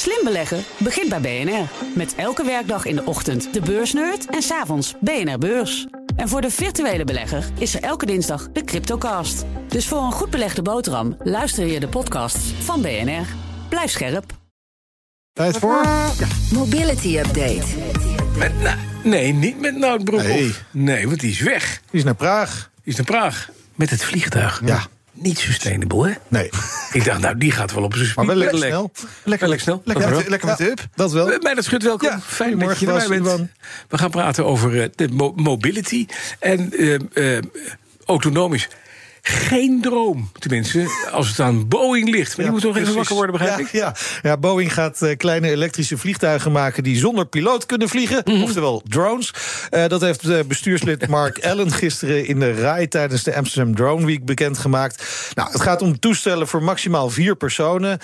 Slim beleggen begint bij BNR. Met elke werkdag in de ochtend de beursnerd en s'avonds BNR Beurs. En voor de virtuele belegger is er elke dinsdag de Cryptocast. Dus voor een goed belegde boterham luister je de podcasts van BNR. Blijf scherp. Tijd voor? Mobility Update. Met, nee, niet met Nout Broekhoff. Nee. Nee. want die is weg. Die is naar Praag. Die is naar Praag. Met het vliegtuig. Ja. Niet sustainable, hè? Nee. Ik dacht, nou, die gaat wel op zijn Maar wel lekker snel. Lekker, Lekker snel. Lekker, Dat met, wel. lekker met de up. Dat wel. Eh, Bij dat schut welkom. Ja, Fijn dat je erbij bent. We gaan praten over eh, de mo- mobility. En eh, eh, autonoom is geen droom. Tenminste, als het aan Boeing ligt. Maar die Ja, moet toch even wakker worden, begrijp ik? Ja. ja, Boeing gaat eh, kleine elektrische vliegtuigen maken... die zonder piloot kunnen vliegen, Mhm. oftewel drones. Eh, dat heeft eh, bestuurslid Mark Allen gisteren in de RAI... tijdens de Amsterdam Drone Week bekendgemaakt. Nou, het gaat om toestellen voor maximaal vier personen.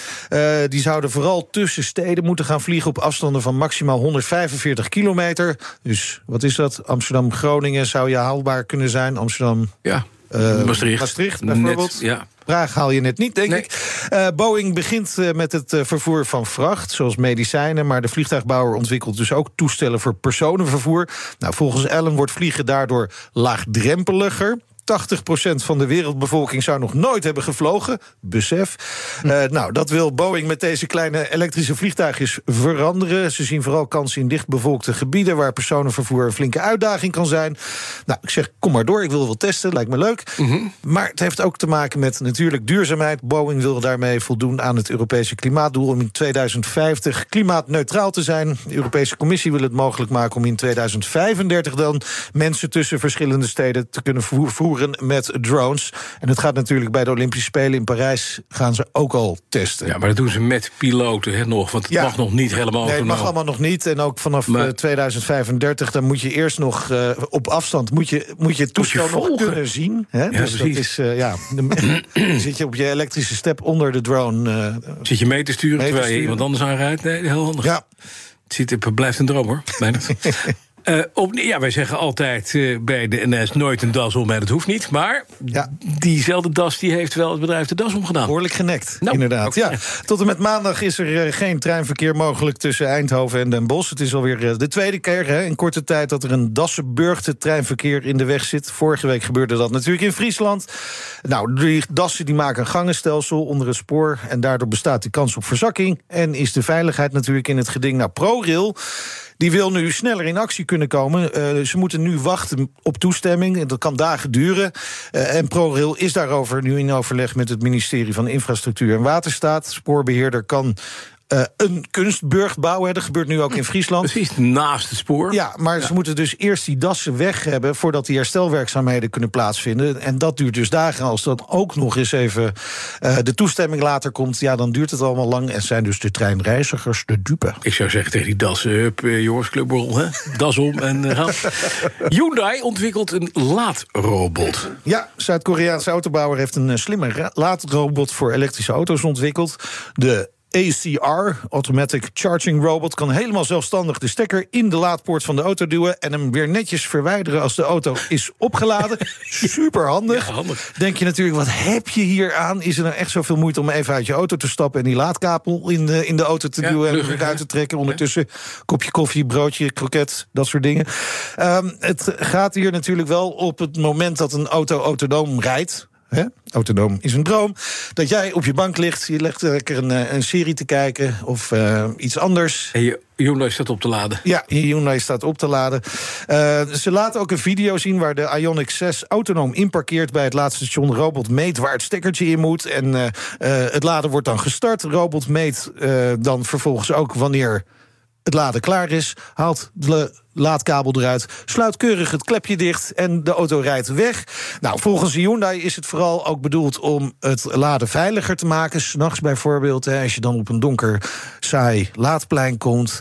Die zouden vooral tussen steden moeten gaan vliegen... op afstanden van maximaal 145 kilometer. Dus wat is dat? Amsterdam-Groningen zou je haalbaar kunnen zijn. Amsterdam... Ja. Eh, Maastricht. Maastricht bijvoorbeeld. Net, ja. Praag haal je net niet, denk Nee. ik. Eh, Boeing begint eh, met het vervoer van vracht, zoals medicijnen. Maar de vliegtuigbouwer ontwikkelt dus ook toestellen voor personenvervoer. Nou, volgens Allen wordt vliegen daardoor laagdrempeliger. 80% van de wereldbevolking zou nog nooit hebben gevlogen. Besef. Eh, nou, dat wil Boeing met deze kleine elektrische vliegtuigjes veranderen. Ze zien vooral kansen in dichtbevolkte gebieden... waar personenvervoer een flinke uitdaging kan zijn. Nou, ik zeg, kom maar door, ik wil wel testen, lijkt me leuk. Maar het heeft ook te maken met natuurlijk duurzaamheid. Boeing wil daarmee voldoen aan het Europese klimaatdoel... om in 2050 klimaatneutraal te zijn. De Europese Commissie wil het mogelijk maken om in 2035 dan... mensen tussen verschillende steden te kunnen voer- voeren met drones. En het gaat natuurlijk bij de Olympische Spelen in Parijs... gaan ze ook al testen. ja, maar dat doen ze met piloten hè, nog. Want het Ja. mag nog niet helemaal Nee, het mag allemaal nog niet. En ook vanaf Maar- eh, 2035, dan moet je eerst nog eh, op afstand moet je, moet je het toestel nog kunnen zien. Hè? dus dat precies. is, eh, ja, dan zit je op je elektrische step onder de drone. Zit je mee te sturen Mee te terwijl je sturen. iemand anders aanrijdt? Nee, heel handig. ja, Het, zit, het blijft een droom, hoor. Eh, op, ja, wij zeggen altijd eh, bij de NS nooit een das om, en dat hoeft niet. Maar Ja. diezelfde das die heeft wel het bedrijf de das omgedaan. behoorlijk genekt, Nou, inderdaad. Ja. Tot en met maandag is er eh, geen treinverkeer mogelijk tussen Eindhoven en Den Bosch. Het is alweer de tweede keer hè, in korte tijd dat er een Dassenburgte treinverkeer in de weg zit. Vorige week gebeurde dat natuurlijk in Friesland. Nou, die dassen die maken een gangenstelsel onder het spoor... en daardoor bestaat die kans op verzakking... en is de veiligheid natuurlijk in het geding. Nou, ProRail... Die wil nu sneller in actie kunnen komen. Eh, ze moeten nu wachten op toestemming. Dat kan dagen duren. Eh, en ProRail is daarover nu in overleg met het ministerie van Infrastructuur en Waterstaat. Spoorbeheerder kan eh, een kunstburg bouwen. Dat gebeurt nu ook in Friesland. Precies naast het spoor. Ja, maar ze moeten dus eerst die dassen weg hebben... voordat die herstelwerkzaamheden kunnen plaatsvinden. En dat duurt dus dagen. Als dan ook nog eens even eh, de toestemming later komt... ja, dan duurt het allemaal lang en zijn dus de treinreizigers de dupe. Ik zou zeggen tegen die das, eh, hup, eh, jongens, hè? das om en gaan. Hyundai ontwikkelt een laadrobot. Ja, Zuid-Koreaanse autobouwer heeft een slimme laadrobot voor elektrische auto's ontwikkeld. De ACR, Automatic Charging Robot, kan helemaal zelfstandig de stekker in de laadpoort van de auto duwen en hem weer netjes verwijderen als de auto is opgeladen. Super handig. Ja, handig. Denk je natuurlijk, wat heb je hier aan? Is er nou echt zoveel moeite om even uit je auto te stappen en die laadkabel in de, in de auto te Ja, duwen en weer uit te trekken? Ondertussen kopje koffie, broodje, kroket, dat soort dingen. Ehm, het gaat hier natuurlijk wel op het moment dat een auto autonoom rijdt. Hè? Autonoom is een droom. Dat jij op je bank ligt, je legt lekker een, eh, een serie te kijken of eh, iets anders. En je Hyundai staat op te laden. Ja, je Hyundai staat op te laden. Eh, ze laten ook een video zien waar de Ioniq 6 autonoom inparkeert... bij het laatste station. Robot meet waar het stekkertje in moet. En het laden wordt dan gestart. Robot meet dan vervolgens ook wanneer het laden klaar is. Haalt de laadkabel eruit, sluit keurig het klepje dicht... en de auto rijdt weg. Nou, volgens Hyundai is het vooral ook bedoeld om het laden veiliger te maken. S'nachts bijvoorbeeld, hè, als je dan op een donker, saai laadplein komt...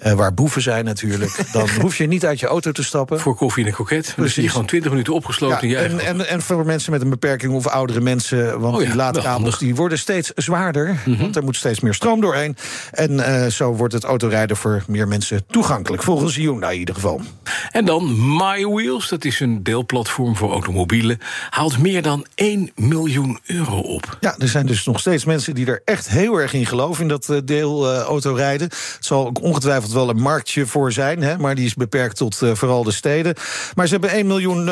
eh, waar boeven zijn natuurlijk... dan hoef je niet uit je auto te stappen. Voor koffie en een kroket. Dan zit je gewoon 20 minuten opgesloten Ja, en, en, en voor mensen met een beperking of oudere mensen... want Oh ja, die laadkabels die worden steeds zwaarder... want er moet steeds meer stroom doorheen. En eh, zo wordt het autorijden voor meer mensen toegankelijk, volgens Hyundai. in ieder geval. En dan MyWheels, dat is een deelplatform voor automobielen, haalt meer dan 1 miljoen euro op. Ja, er zijn dus nog steeds mensen die er echt heel erg in geloven in dat uh, deel uh, autorijden. Het zal ook wel een marktje voor zijn, hè, maar die is beperkt tot uh, vooral de steden. Maar ze hebben 1 miljoen.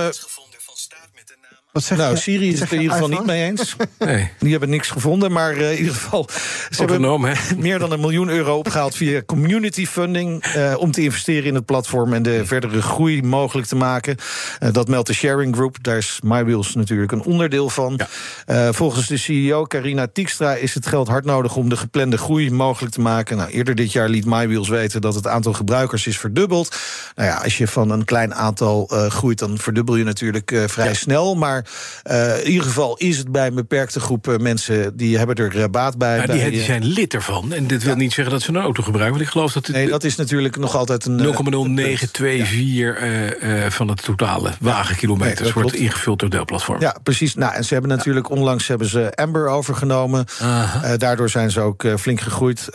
Wat zeg nou, je? Syrië is het in ieder geval niet mee eens. Nee. Die hebben niks gevonden, maar uh, in ieder geval... ze Autonoom, hebben meer dan een miljoen euro opgehaald via community funding... Uh, om te investeren in het platform en de verdere groei mogelijk te maken. Uh, dat meldt de Sharing Group, daar is MyWheels natuurlijk een onderdeel van. Ja. volgens de CEO Carina Tiekstra is het geld hard nodig... om de geplande groei mogelijk te maken. Nou, eerder dit jaar liet MyWheels weten dat het aantal gebruikers is verdubbeld. Nou ja, als je van een klein aantal groeit, dan verdubbel je natuurlijk vrij ja. snel... maar uh, in ieder geval is het bij een beperkte groep uh, mensen die hebben er uh, baat bij. Ja, die, bij, die zijn lid ervan. En dit wil ja. niet zeggen dat ze een auto gebruiken. Want ik geloof dat het. Nee, dat is natuurlijk nog altijd een. 0,0924 van het totale wagenkilometers nee, wordt ingevuld door deelplatform. Ja, precies. Nou, en ze hebben natuurlijk onlangs hebben ze Amber overgenomen. daardoor zijn ze ook flink gegroeid.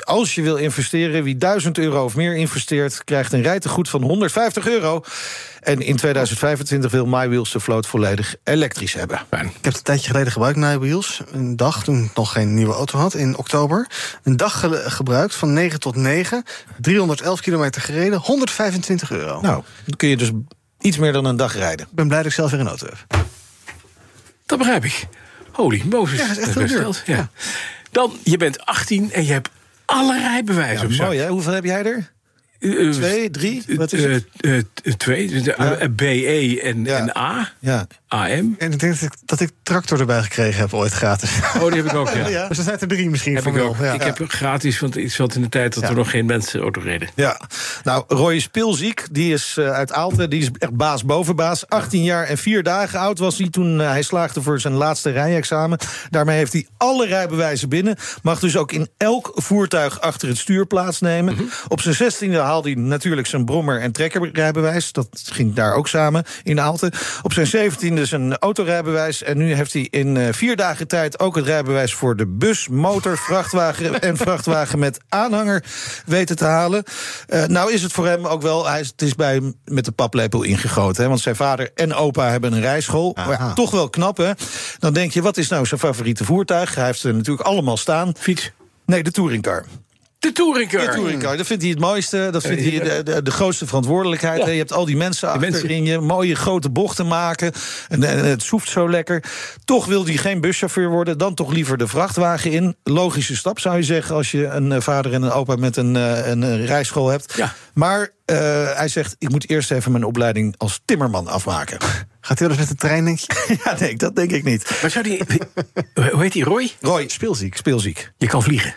als je wil investeren, wie 1000 euro of meer investeert, krijgt een rijtegoed van 150 euro. En in 2025 wil MyWheels de vloot volledig elektrisch hebben. Fijn. Ik heb het een tijdje geleden gebruikt, MyWheels. Een dag, toen ik nog geen nieuwe auto had, in oktober. Een dag ge gebruikt, van 9 tot 9. 311 kilometer gereden, 125 euro. Nou, dan kun je dus iets meer dan een dag rijden. Ik ben blij dat ik zelf weer een auto heb. Dat begrijp ik. Holy Moses. Ja, dat is echt heel duur. Ja. Ja. Dan, je bent 18 en je hebt alle rijbewijzen ja, Mooi, hè? Hoeveel heb jij er? Uh, twee, drie? Wat is het? Uh, uh, twee, ja. BE en, ja. en A. Ja. AM. En ik denk dat ik, dat ik tractor erbij gekregen heb ooit gratis. Oh, die heb ik ook, ja. ja. Dus er zijn er drie misschien heb van ik ook. Ja. Ik heb gratis, want ik zat in de tijd dat er nog geen mensen auto reden. Ja. Nou, Roy Spilziek, die is uh, uit Aalten, die is echt baas boven baas. 18 jaar en 4 dagen oud was hij toen uh, hij slaagde voor zijn laatste rijexamen. Daarmee heeft hij alle rijbewijzen binnen. Mag dus ook in elk voertuig achter het stuur plaatsnemen. Mm -hmm. Op zijn 16e haalde hij natuurlijk zijn brommer- en trekkerrijbewijs. Dat ging daar ook samen in Aalten. Op zijn 17e zijn autorijbewijs. En nu heeft hij in uh, vier dagen tijd ook het rijbewijs voor de bus, motor, vrachtwagen en vrachtwagen met aanhanger weten te halen. Uh, nou is het voor hem ook wel, hij is, het is bij hem met de paplepel ingegoten. Hè, want zijn vader en opa hebben een rijschool. Maar toch wel knap, hè? Dan denk je, wat is nou zijn favoriete voertuig? Hij heeft ze natuurlijk allemaal staan. Fiets? Nee, de touringcar. De touringcar. De touringcar, dat vindt hij het mooiste. Dat vindt hij de, de, de grootste verantwoordelijkheid. Ja. Je hebt al die mensen achterin je. Mooie grote bochten maken. En, en, het soeft zo lekker. Toch wil hij geen buschauffeur worden. Dan toch liever de vrachtwagen in. Logische stap zou je zeggen. Als je een vader en een opa met een, een, een rijschool hebt. Ja. Maar uh, hij zegt, ik moet eerst even mijn opleiding als timmerman afmaken. Gaat hij wel eens met de trein, denk je? ja, nee, dat denk ik niet. Maar zou die... hoe heet die, Roy? Roy, speelziek. speelziek. Je kan vliegen.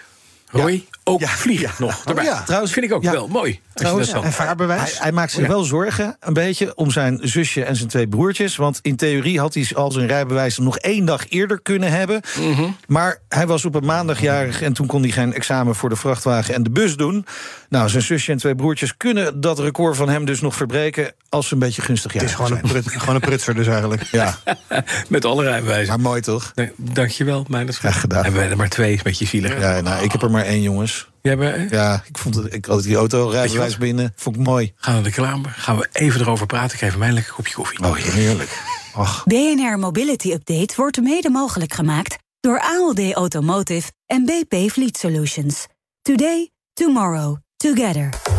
Roy, ja. Ook ja. nog erbij. Oh. Trouwens, vind ik ook wel mooi. Trouwens, en vaarbewijs. Hij, hij, maakt zich wel zorgen, een beetje, om zijn zusje en zijn twee broertjes. Want in theorie had hij al zijn rijbewijs nog één dag eerder kunnen hebben. Mm -hmm. Maar hij was op een maandag jarig en toen kon hij geen examen voor de vrachtwagen en de bus doen. Nou, zijn zusje en twee broertjes kunnen dat record van hem dus nog verbreken als ze een beetje gunstig zijn. Het is gewoon een, prut, gewoon een prutser dus eigenlijk. Ja. Met alle rijbewijzen. Maar mooi toch? Nee, dankjewel, mijn Graag gedaan. Hebben wij er maar twee, een beetje zielig. Ja, nou, ik heb er maar één, jongens. Ja, ik vond het, ik had die auto rijbewijs binnen. Vond ik mooi. Gaan we naar de kamer. Gaan we even erover praten. Ik geef mij een lekker kopje koffie. Oh, heerlijk. Och. BNR Mobility Update wordt mede mogelijk gemaakt door ALD Automotive en BP Fleet Solutions. Today, tomorrow, together.